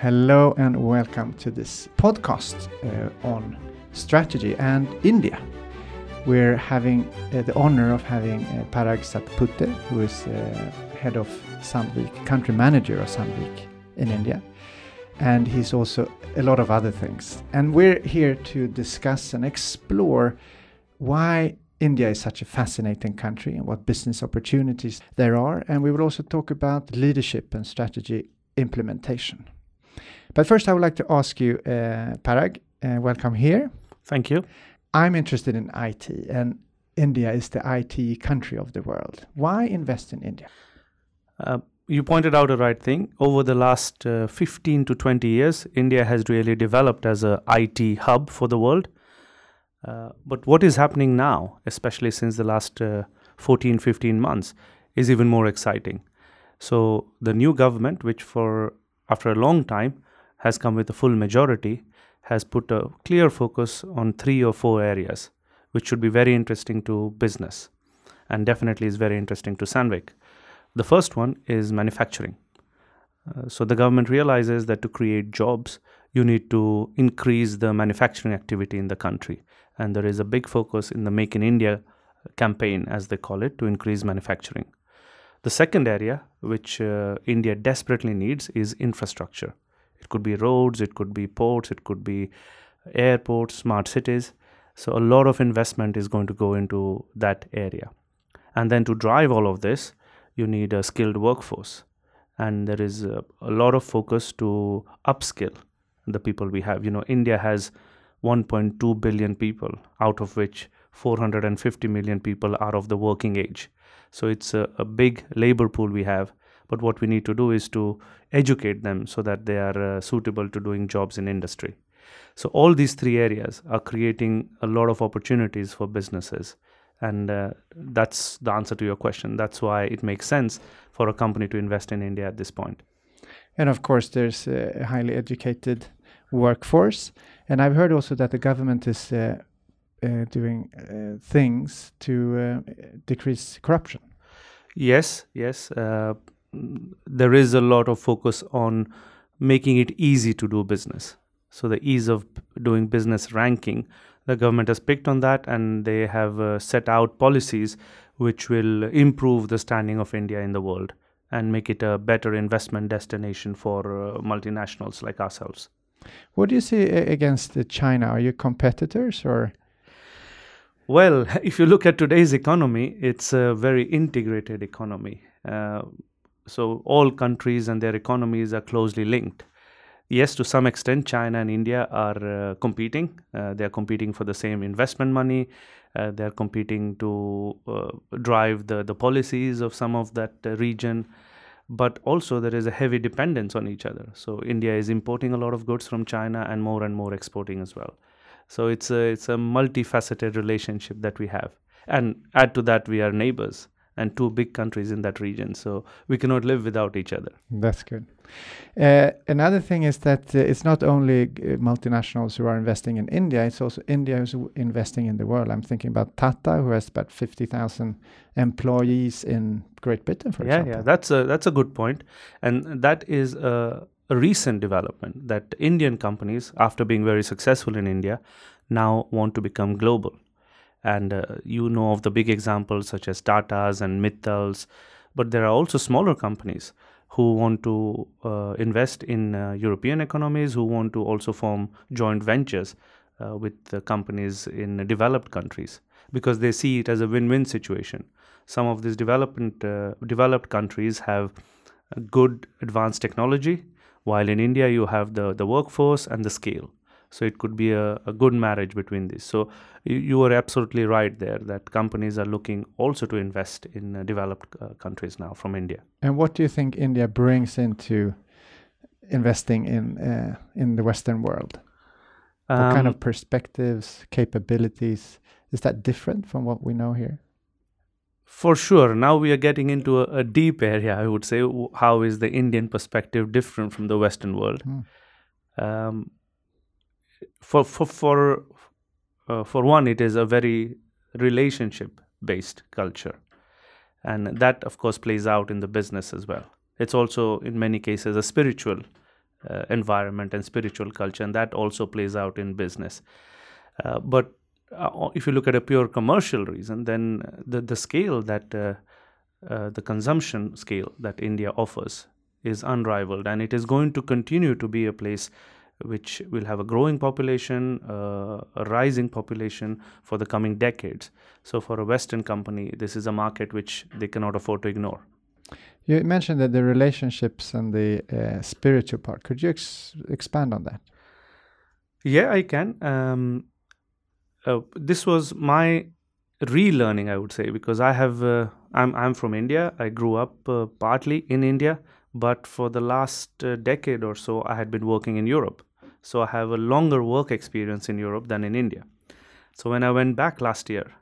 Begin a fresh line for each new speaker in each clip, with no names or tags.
Hello and welcome to this podcast uh, on strategy and India. We're having uh, the honor of having uh, Parag Satpute, who is uh, head of Sandvik, country manager of Sandvik in India. And he's also a lot of other things. And we're here to discuss and explore why India is such a fascinating country and what business opportunities there are. And we will also talk about leadership and strategy implementation. But first, I would like to ask you, uh, Parag, uh, welcome here.
Thank you.
I'm interested in IT, and India is the IT country of the world. Why invest in India?
Uh, you pointed out a right thing. Over the last uh, 15 to 20 years, India has really developed as a IT hub for the world. Uh, but what is happening now, especially since the last uh, 14, 15 months, is even more exciting. So the new government, which for after a long time has come with a full majority, has put a clear focus on three or four areas, which should be very interesting to business and definitely is very interesting to Sandvik. The first one is manufacturing. Uh, so the government realizes that to create jobs, you need to increase the manufacturing activity in the country. And there is a big focus in the Make in India campaign, as they call it, to increase manufacturing. The second area, which uh, India desperately needs, is infrastructure. It could be roads, it could be ports, it could be airports, smart cities. So, a lot of investment is going to go into that area. And then to drive all of this, you need a skilled workforce. And there is a, a lot of focus to upskill the people we have. You know, India has 1.2 billion people, out of which 450 million people are of the working age. So it's a, a big labor pool we have but what we need to do is to educate them so that they are uh, suitable to doing jobs in industry. So all these three areas are creating a lot of opportunities for businesses. And uh, that's the answer to your question. That's why it makes sense for a company to invest in india at this point.
and of course there's a highly educated workforce. And i've heard also that the government is uh, uh, doing uh, things to uh, decrease corruption.
Yes yes uh, there is a lot of focus on making it easy to do business. So the ease of doing business ranking, the government has picked on that, and they have uh, set out policies which will improve the standing of India in the world and make it a better investment destination for uh, multinationals like ourselves.
What do you see against China? Are you competitors or?
Well, if you look at today's economy, it's a very integrated economy. Uh, so all countries and their economies are closely linked. Yes, to some extent, China and India are uh, competing. Uh, they are competing for the same investment money. Uh, they are competing to uh, drive the, the policies of some of that uh, region. But also, there is a heavy dependence on each other. So, India is importing a lot of goods from China and more and more exporting as well. So, it's a, it's a multifaceted relationship that we have. And add to that, we are neighbors and two big countries in that region. So we cannot live without each other.
That's good. Uh, another thing is that uh, it's not only uh, multinationals who are investing in India, it's also India who's investing in the world. I'm thinking about Tata, who has about 50,000 employees in Great Britain, for
yeah,
example.
Yeah, that's a, that's a good point. And that is a, a recent development that Indian companies, after being very successful in India, now want to become global and uh, you know of the big examples such as Tata's and Mittals, but there are also smaller companies who want to uh, invest in uh, European economies, who want to also form joint ventures uh, with companies in developed countries because they see it as a win-win situation. Some of these development uh, developed countries have good advanced technology, while in India you have the the workforce and the scale so it could be a, a good marriage between these. So you, you, are absolutely right there that companies are looking also to invest in uh, developed uh, countries now from india.
And what do you think india brings into investing in uh, in the western world? What um, kind of um, perspectives capabilities? Is that different from what we know here?
For sure. Now we are getting into a, a deep area i would say. How is the indian perspective different from the western world? Mm. um, for for for uh, for one, it is a very relationship based culture, and that of course plays out in the business as well. It's also in many cases a spiritual uh, environment and spiritual culture, and that also plays out in business. Uh, but uh, if you look at a pure commercial reason, then the the scale that uh, uh, the consumption scale that India offers is unrivaled, and it is going to continue to be a place which will have a growing population, uh, a rising population for the coming decades. So, for a Western company, this is a market which they cannot afford to ignore.
You mentioned that the relationships and the uh, spiritual part. Could you ex expand on that?
Yeah, I can. Um, uh, this was my relearning, I would say, because I have. Uh, I'm I'm from India. I grew up uh, partly in India, but for the last uh, decade or so, I had been working in Europe. So I have a longer work experience in Europe than in India. So when I went back last year,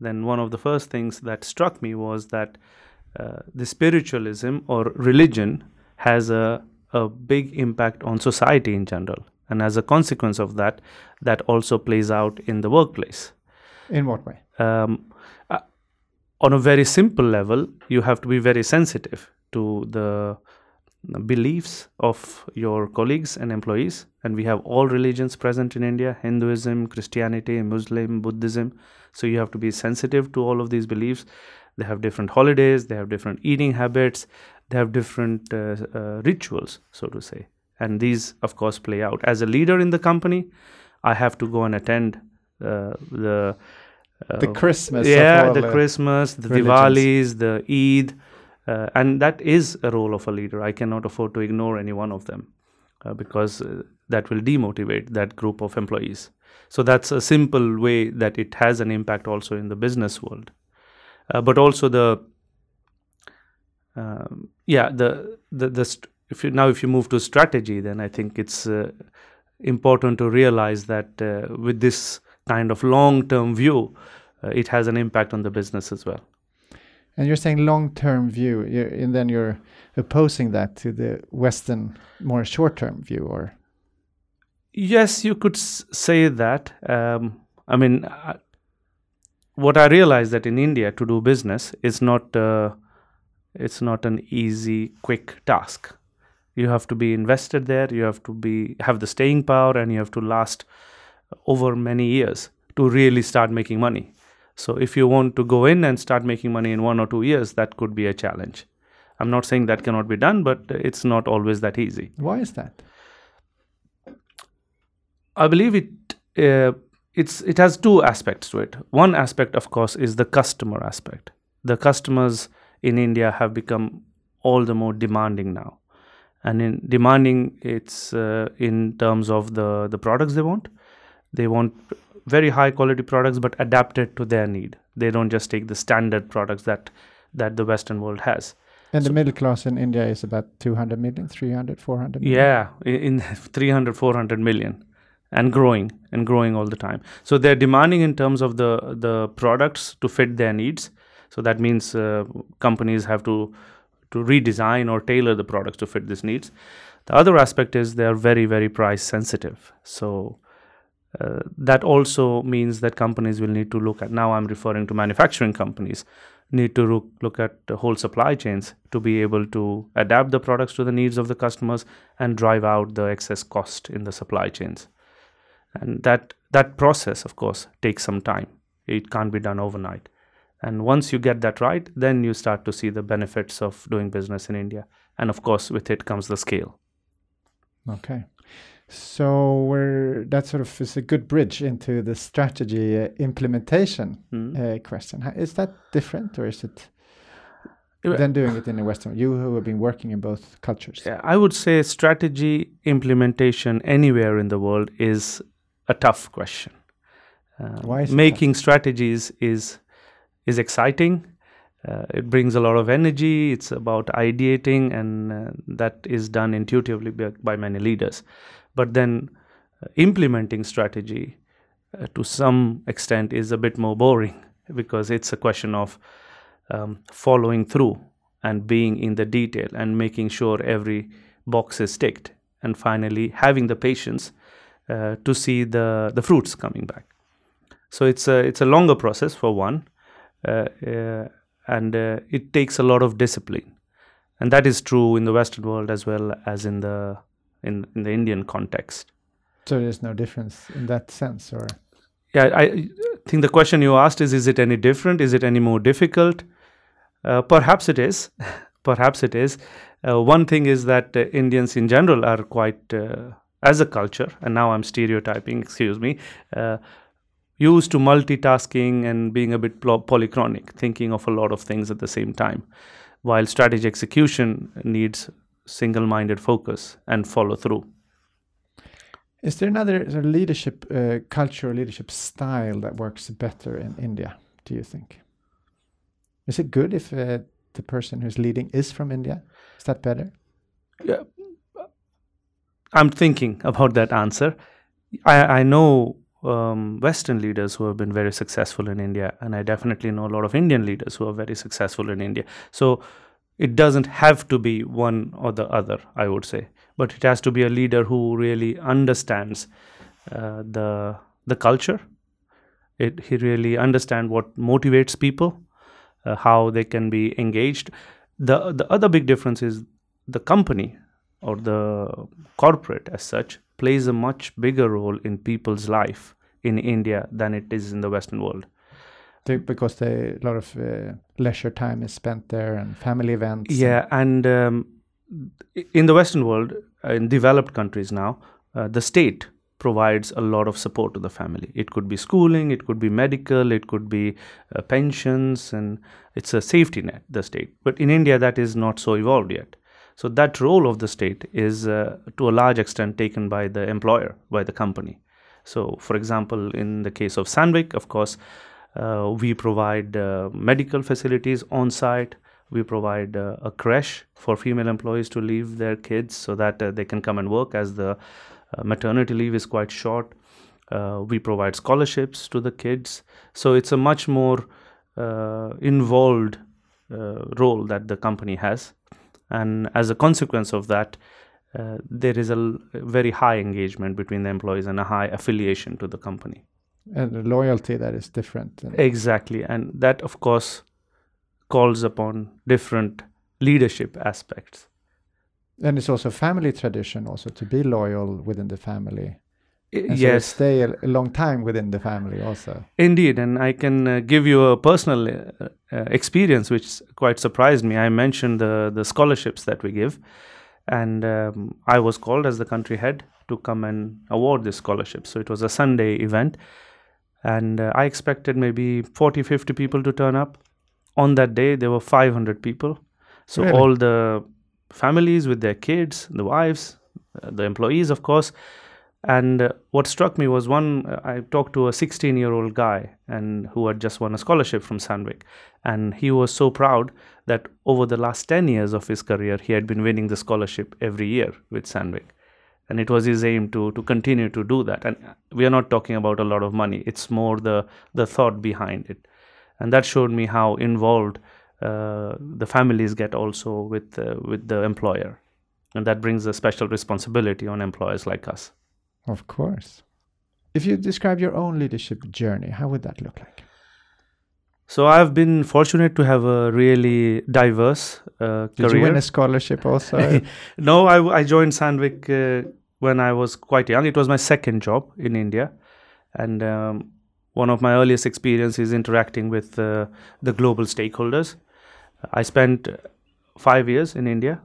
then one of the first things that struck me was that uh, the spiritualism or religion has a, a big impact on society in general. And as a consequence of that, that also plays out in the workplace.
In what way?
Um, uh, on a very simple level, you have to be very sensitive to the beliefs of your colleagues and employees. And we have all religions present in india hinduism christianity muslim buddhism. So you have to be sensitive to all of these beliefs. They have different holidays they have different eating habits they have different uh, uh, rituals so to say. And these of course play out. As a leader in the company i have to go and attend uh, the
the christmas
yeah the christmas the religions. diwalis the eid uh, and that is a role of a leader. I cannot afford to ignore any one of them uh, because uh, that will demotivate that group of employees. So that's a simple way that it has an impact also in the business world. Uh, but also the um, yeah the the, the st- if you now if you move to strategy then I think it's uh, important to realize that uh, with this kind of long term view it has an impact on the business as well.
And you're saying long-term view, and then you're opposing that to the Western, more short-term view, or?
Yes, you could say that. Um, I mean, uh, what I realized that in India to do business is not uh, it's not an easy, quick task. You have to be invested there. You have to be have the staying power, and you have to last over many years to really start making money. So if you want to go in and start making money in one or two years, that could be a challenge. I'm not saying that cannot be done, but it's not always that easy.
Why is that?
I believe it. Uh, it's it has two aspects to it. One aspect, of course, is the customer aspect. The customers in India have become all the more demanding now, and in demanding, it's uh, in terms of the the products they want. They want very high quality products but adapted to their need. They don't just take the standard products that that the western world has.
And so, the middle class in india is about 200 million 300 400 million.
yeah in 300 400 million and growing and growing all the time. So they're demanding in terms of the the products to fit their needs. So that means uh, companies have to to redesign or tailor the products to fit these needs. The other aspect is they are very very price sensitive. So uh, that also means that companies will need to look at now i'm referring to manufacturing companies need to look, look at the whole supply chains to be able to adapt the products to the needs of the customers and drive out the excess cost in the supply chains. And that that process of course takes some time. It can't be done overnight. And once you get that right then you start to see the benefits of doing business in india. And of course with it comes the scale.
Okay so we're that sort of is a good bridge into the strategy uh, implementation mm. uh, question. Is that different, or is it than doing it in the Western? You who have been working in both cultures.
Yeah, I would say strategy implementation anywhere in the world is a tough question.
Uh, Why is
making strategies is is exciting. Uh, it brings a lot of energy. It's about ideating, and uh, that is done intuitively by, by many leaders but then uh, implementing strategy uh, to some extent is a bit more boring because it's a question of um, following through and being in the detail and making sure every box is ticked and finally having the patience uh, to see the the fruits coming back. So it's a it's a longer process for one uh, uh, and uh, it takes a lot of discipline. And that is true in the western world as well as in the in in the Indian context.
So there's no difference in that sense, or
Yeah, I think the question you asked is: Is it any different? Is it any more difficult? Uh, perhaps it is. perhaps it is. Uh, one thing is that uh, Indians in general are quite, uh, as a culture, and now I'm stereotyping. Excuse me. Uh, used to multitasking and being a bit polychronic, thinking of a lot of things at the same time, while strategy execution needs single minded focus and follow through.
is there another sort of leadership uh, culture leadership style that works better in India? Do you think? Is it good if uh, the person who's leading is from India? Is that better?
Yeah, I'm thinking about that answer. I, I know um, Western leaders who have been very successful in India, and I definitely know a lot of Indian leaders who are very successful in India. So it doesn't have to be one or the other, I would say, but it has to be a leader who really understands uh, the the culture. It, he really understands what motivates people, uh, how they can be engaged. The the other big difference is the company or the corporate as such plays a much bigger role in people's life in India than it is in the Western world.
Because a lot of uh, leisure time is spent there and family events.
Yeah, and um, in the Western world, uh, in developed countries now, uh, the state provides a lot of support to the family. It could be schooling, it could be medical, it could be uh, pensions, and it's a safety net, the state. But in India, that is not so evolved yet. So that role of the state is uh, to a large extent taken by the employer, by the company. So, for example, in the case of Sandvik, of course, we provide uh, medical facilities on site. We provide uh, a creche for female employees to leave their kids so that uh, they can come and work as the uh, maternity leave is quite short. Uh, we provide scholarships to the kids. So it's a much more uh, involved uh, role that the company has. And as a consequence of that, uh, there is a very high engagement between the employees and a high affiliation to the company.
And the loyalty that is different.
Exactly. And that, of course, calls upon different leadership aspects.
And it's also family tradition also to be loyal within the family. And so
yes,
stay a, a long time within the family also.
indeed. And I can uh, give you a personal uh, uh, experience which quite surprised me. I mentioned the, the scholarships that we give. And um, I was called as the country head to come and award this scholarship. So it was a Sunday event. And uh, I expected maybe 40, 50 people to turn up. On that day, there were 500 people. So
Really?
all the families with their kids, the wives, uh, the employees, of course. And uh, what struck me was one, uh, I talked to a 16 year old guy and who had just won a scholarship from Sandvik. And he was so proud that over the last 10 years of his career, he had been winning the scholarship every year with Sandvik. And it was his aim to, to continue to do that. And we are not talking about a lot of money, it's more the, the thought behind it. And that showed me how involved uh, the families get also with, uh, with the employer. And that brings a special responsibility on employers like us.
Of course. If you describe your own leadership journey, how would that look like?
So I've been fortunate to have a really diverse uh,
Did
career.
you win a scholarship also?
no, I, I joined Sandvik uh, when I was quite young. It was my second job in India, and um, one of my earliest experiences interacting with uh, the global stakeholders. I spent five years in India,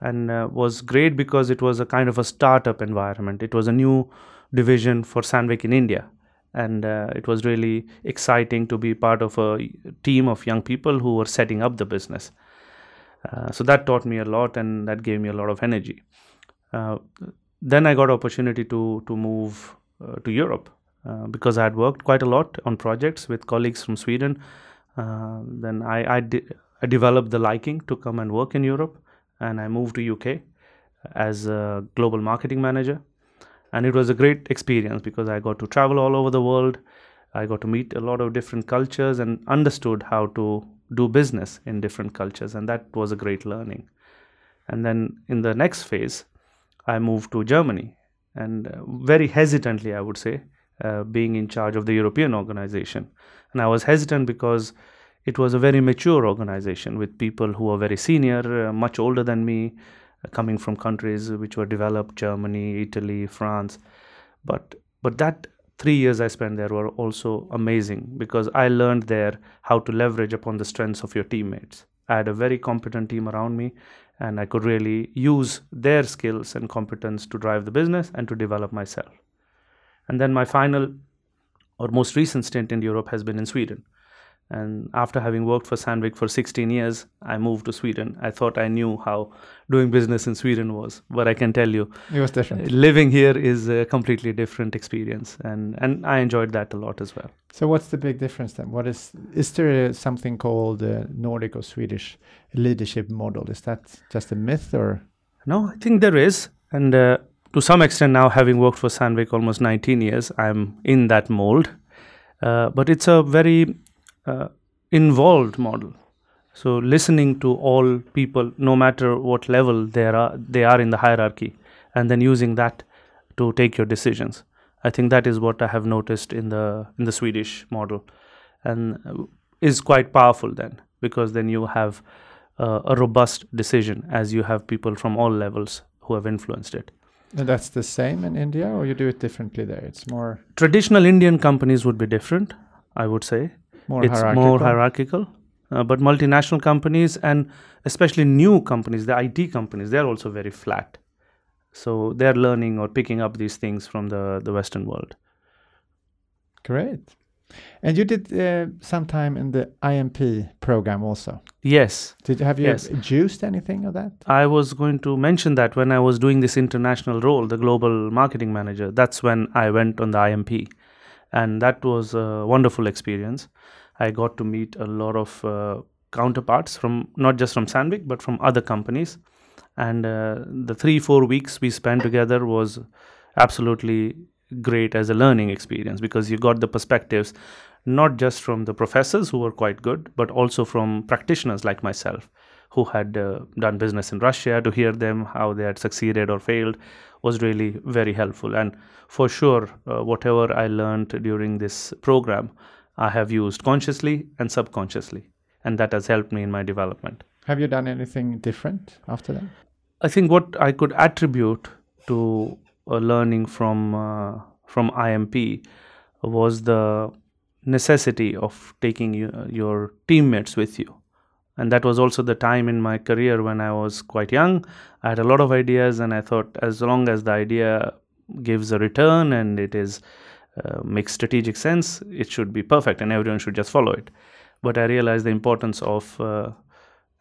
and uh, was great because it was a kind of a startup environment. It was a new division for Sandvik in India, and uh, it was really exciting to be part of a team of young people who were setting up the business. Uh, so that taught me a lot and that gave me a lot of energy. Uh, then I got opportunity to to move uh, to Europe uh, because I had worked quite a lot on projects with colleagues from Sweden. Uh, then I I, de- I developed the liking to come and work in Europe, and I moved to UK as a global marketing manager. And it was a great experience because I got to travel all over the world. I got to meet a lot of different cultures and understood how to do business in different cultures, and that was a great learning. And then in the next phase, I moved to Germany, and uh, very hesitantly, I would say, uh, being in charge of the European organization. And I was hesitant because it was a very mature organization with people who were very senior, uh, much older than me, coming from countries which were developed Germany, Italy, France. But, but that three years I spent there were also amazing because I learned there how to leverage upon the strengths of your teammates. I had a very competent team around me, and I could really use their skills and competence to drive the business and to develop myself. And then my final or most recent stint in Europe has been in Sweden. And after having worked for Sandvik for 16 years, I moved to Sweden. I thought I knew how doing business in Sweden was, but I can tell you,
it was different.
Living here is a completely different experience, and and I enjoyed that a lot as well.
So, what's the big difference then? What is is there something called uh, Nordic or Swedish leadership model? Is that just a myth, or
no? I think there is, and uh, to some extent, now having worked for Sandvik almost 19 years, I'm in that mold. Uh, but it's a very uh, involved model. So listening to all people, no matter what level they are, they are in the hierarchy, and then using that to take your decisions. I think that is what I have noticed in the in the Swedish model, and is quite powerful then because then you have uh, a robust decision as you have people from all levels who have influenced it.
And that's the same in India, or you do it differently there? It's more
traditional Indian companies would be different, I would say
more
it's
hierarchical.
more hierarchical. Uh, but multinational companies and especially new companies, the IT companies, they're also very flat. So they're learning or picking up these things from the, the Western world.
Great. And you did uh, some time in the IMP program also.
Yes.
Did have you
yes.
used anything of that?
I was going to mention that when I was doing this international role, the global marketing manager. That's when I went on the IMP, and that was a wonderful experience. I got to meet a lot of uh, counterparts from not just from Sandvik but from other companies. And uh, the three four weeks we spent together was absolutely great as a learning experience because you got the perspectives not just from the professors who were quite good but also from practitioners like myself who had uh, done business in Russia to hear them how they had succeeded or failed was really very helpful and for sure uh, whatever I learned during this program I have used consciously and subconsciously, and that has helped me in my development.
Have you done anything different after that?
I think what I could attribute to a learning from uh, from IMP was the necessity of taking you, your teammates with you. And that was also the time in my career when I was quite young. I had a lot of ideas, and I thought as long as the idea gives a return and it is uh, makes strategic sense, it should be perfect and everyone should just follow it. But I realized the importance of uh,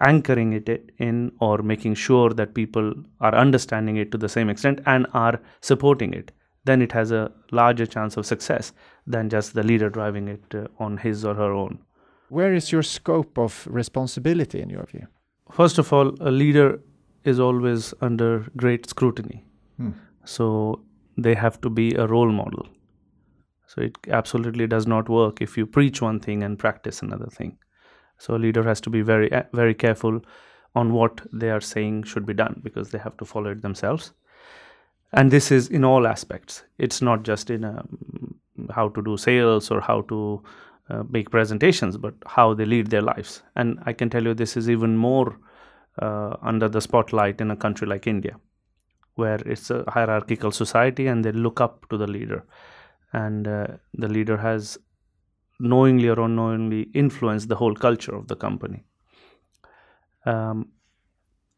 anchoring it in or making sure that people are understanding it to the same extent and are supporting it. Then it has a larger chance of success than just the leader driving it uh, on his or her own.
Where is your scope of responsibility in your view?
First of all, a leader is always under great scrutiny. Hmm. So they have to be a role model so it absolutely does not work if you preach one thing and practice another thing. So a leader has to be very eh, very careful on what they are saying should be done because they have to follow it themselves. And this is in all aspects. It's not just in a, um, how to do sales or how to uh, make presentations, but how they lead their lives. And I can tell you this is even more uh, under the spotlight in a country like India, where it's a hierarchical society and they look up to the leader and uh, the leader has knowingly or unknowingly influenced the whole culture of the company um,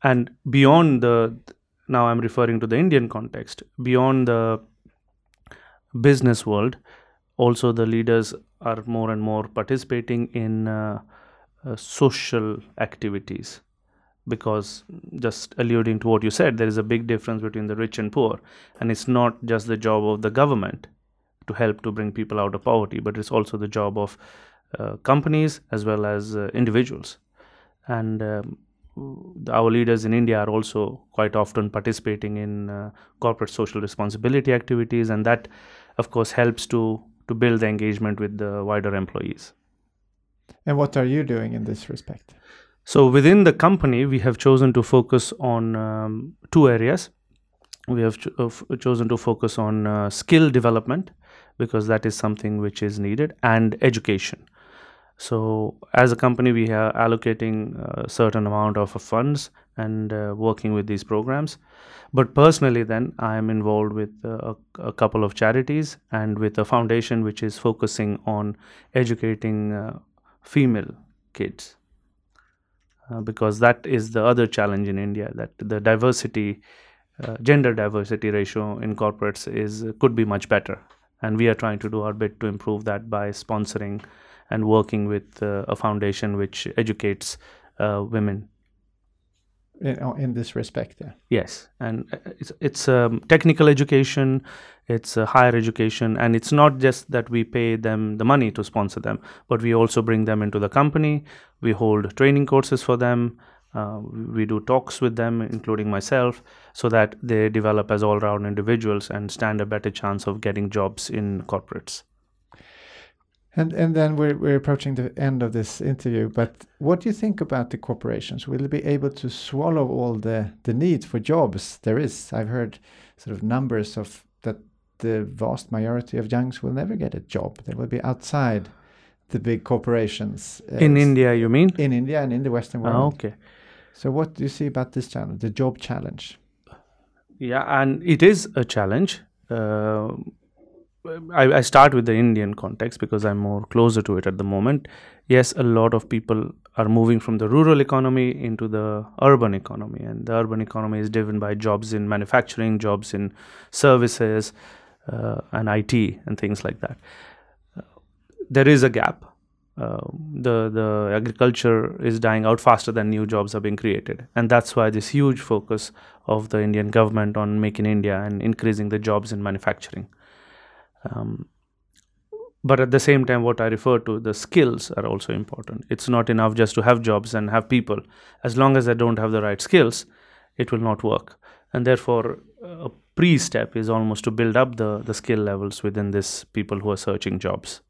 and beyond the now i'm referring to the indian context beyond the business world also the leaders are more and more participating in uh, uh, social activities because just alluding to what you said there is a big difference between the rich and poor and it's not just the job of the government to help to bring people out of poverty, but it's also the job of uh, companies as well as uh, individuals. And um, our leaders in India are also quite often participating in uh, corporate social responsibility activities, and that, of course, helps to to build the engagement with the wider employees.
And what are you doing in this respect?
So within the company, we have chosen to focus on um, two areas. We have ch- uh, chosen to focus on uh, skill development because that is something which is needed and education So, as a company, we are allocating a certain amount of funds and uh, working with these programs. But personally, then I am involved with uh, a, a, couple of charities and with a foundation which is focusing on educating uh, female kids. Uh, because that is the other challenge in India that the diversity, uh, gender diversity ratio in corporates is could be much better, and we are trying to do our bit to improve that by sponsoring and working with uh, a foundation which educates uh, women.
In, in, this respect yeah.
Yes and uh, it's, it's um, technical education it's uh, higher education and it's not just that we pay them the money to sponsor them but we also bring them into the company. We hold training courses for them. Uh, we do talks with them including myself so that they develop as all-round individuals and stand a better chance of getting jobs in corporates
and and then we're we're approaching the end of this interview. But what do you think about the corporations? Will they be able to swallow all the the need for jobs there is? I've heard sort of numbers of that the vast majority of youngs will never get a job. They will be outside the big corporations.
Uh, in India, you mean?
In India and in the Western world.
Oh, okay.
So what do you see about this challenge, the job challenge?
Yeah, and it is a challenge. Uh, I, I, start with the Indian context because I'm more closer to it at the moment. Yes, a lot of people are moving from the rural economy into the urban economy, and the urban economy is driven by jobs in manufacturing, jobs in services, uh, and IT, and things like that. There is a gap. Uh, the the agriculture is dying out faster than new jobs are being created, and that's why this huge focus of the Indian government on making India and increasing the jobs in manufacturing. Um, but at the same time, what I refer to, the skills are also important. It's not enough just to have jobs and have people. As long as they don't have the right skills, it will not work. And therefore, a pre step is almost to build up the, the skill levels within this people who are searching jobs.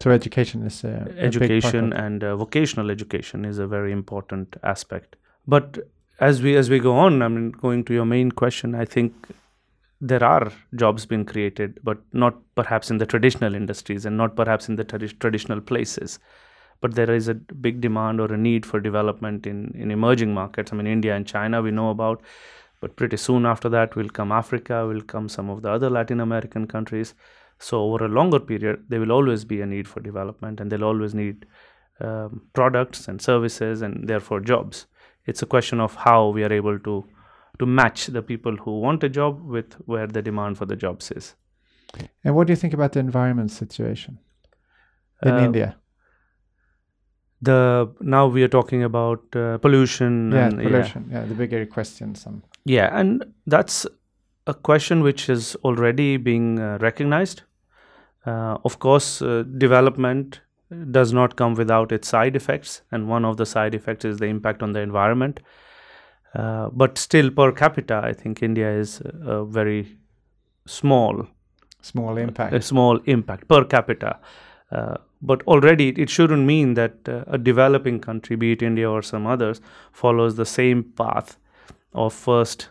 So education is
education and uh, vocational education is a very important aspect. But as we as we go on, I mean, going to your main question, I think there are jobs being created, but not perhaps in the traditional industries and not perhaps in the tradi- traditional places. But there is a big demand or a need for development in, in emerging markets. I mean, India and China we know about, but pretty soon after that will come Africa, will come some of the other Latin American countries. So over a longer period, there will always be a need for development, and they'll always need um, products and services, and therefore jobs. It's a question of how we are able to to match the people who want a job with where the demand for the jobs is.
And what do you think about the environment situation in uh, India?
The now we are talking about uh, pollution.
Yeah,
and,
pollution. Yeah. yeah, the bigger question. Some.
Yeah, and that's a question which is already being uh, recognized. Uh, of course, uh, development does not come without its side effects, and one of the side effects is the impact on the environment. Uh, but still, per capita, I think India is a very small,
small impact.
A small impact per capita. Uh, but already, it shouldn't mean that uh, a developing country, be it India or some others, follows the same path of first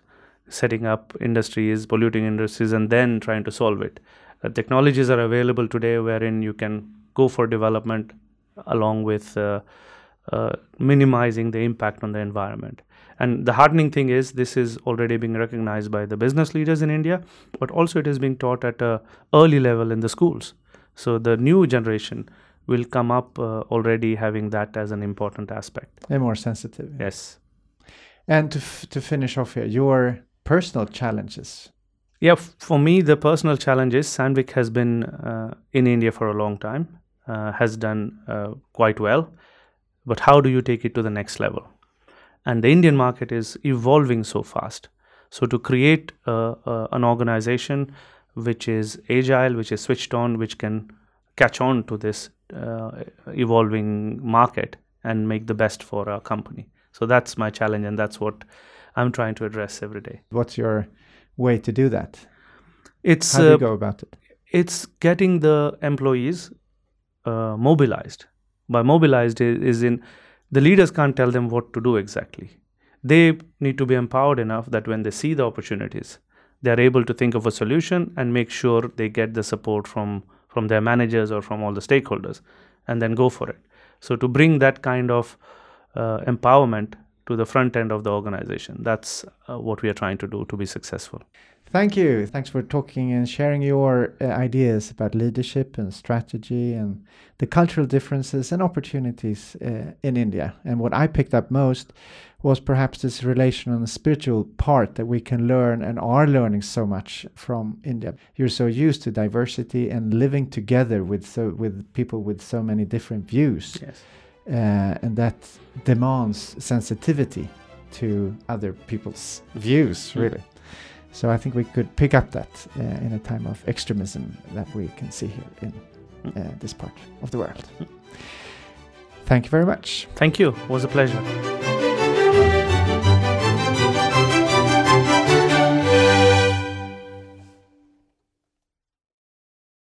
setting up industries, polluting industries, and then trying to solve it. Uh, technologies are available today wherein you can go for development along with uh, uh, minimizing the impact on the environment. And the heartening thing is this is already being recognized by the business leaders in India, but also it is being taught at a early level in the schools. So the new generation will come up uh, already having that as an important aspect.
And more sensitive.
Yeah. Yes.
And to, f- to finish off here, your personal challenges.
Yeah, f- for me, the personal challenges, Sandvik has been uh, in India for a long time, uh, has done uh, quite well. But how do you take it to the next level? And the indian market is evolving so fast. So to create uh, uh, an organization which is agile which is switched on which can catch on to this uh, evolving market and make the best for our company. So that's my challenge and that's what i'm trying to address every day.
What's your way to do that?
It's
how do you uh, go about it?
it's getting the employees uh, mobilized. By mobilized is in the leaders can't tell them what to do exactly. They need to be empowered enough that when they see the opportunities, they are able to think of a solution and make sure they get the support from from their managers or from all the stakeholders. and then go for it. So to bring that kind of uh, empowerment to the front end of the organization, that's uh, what we are trying to do to be successful.
Thank you. Thanks for talking and sharing your uh, ideas about leadership and strategy and the cultural differences and opportunities uh, in India. And what I picked up most was perhaps this relation and the spiritual part that we can learn and are learning so much from India. You're so used to diversity and living together with so with people with so many different views.
Yes.
Uh, and that demands sensitivity to other people's views,
Mm.
So I think we could pick up that uh, in a time of extremism that we can see here in uh, this part of the world. Thank you very much.
Thank you. It was a pleasure.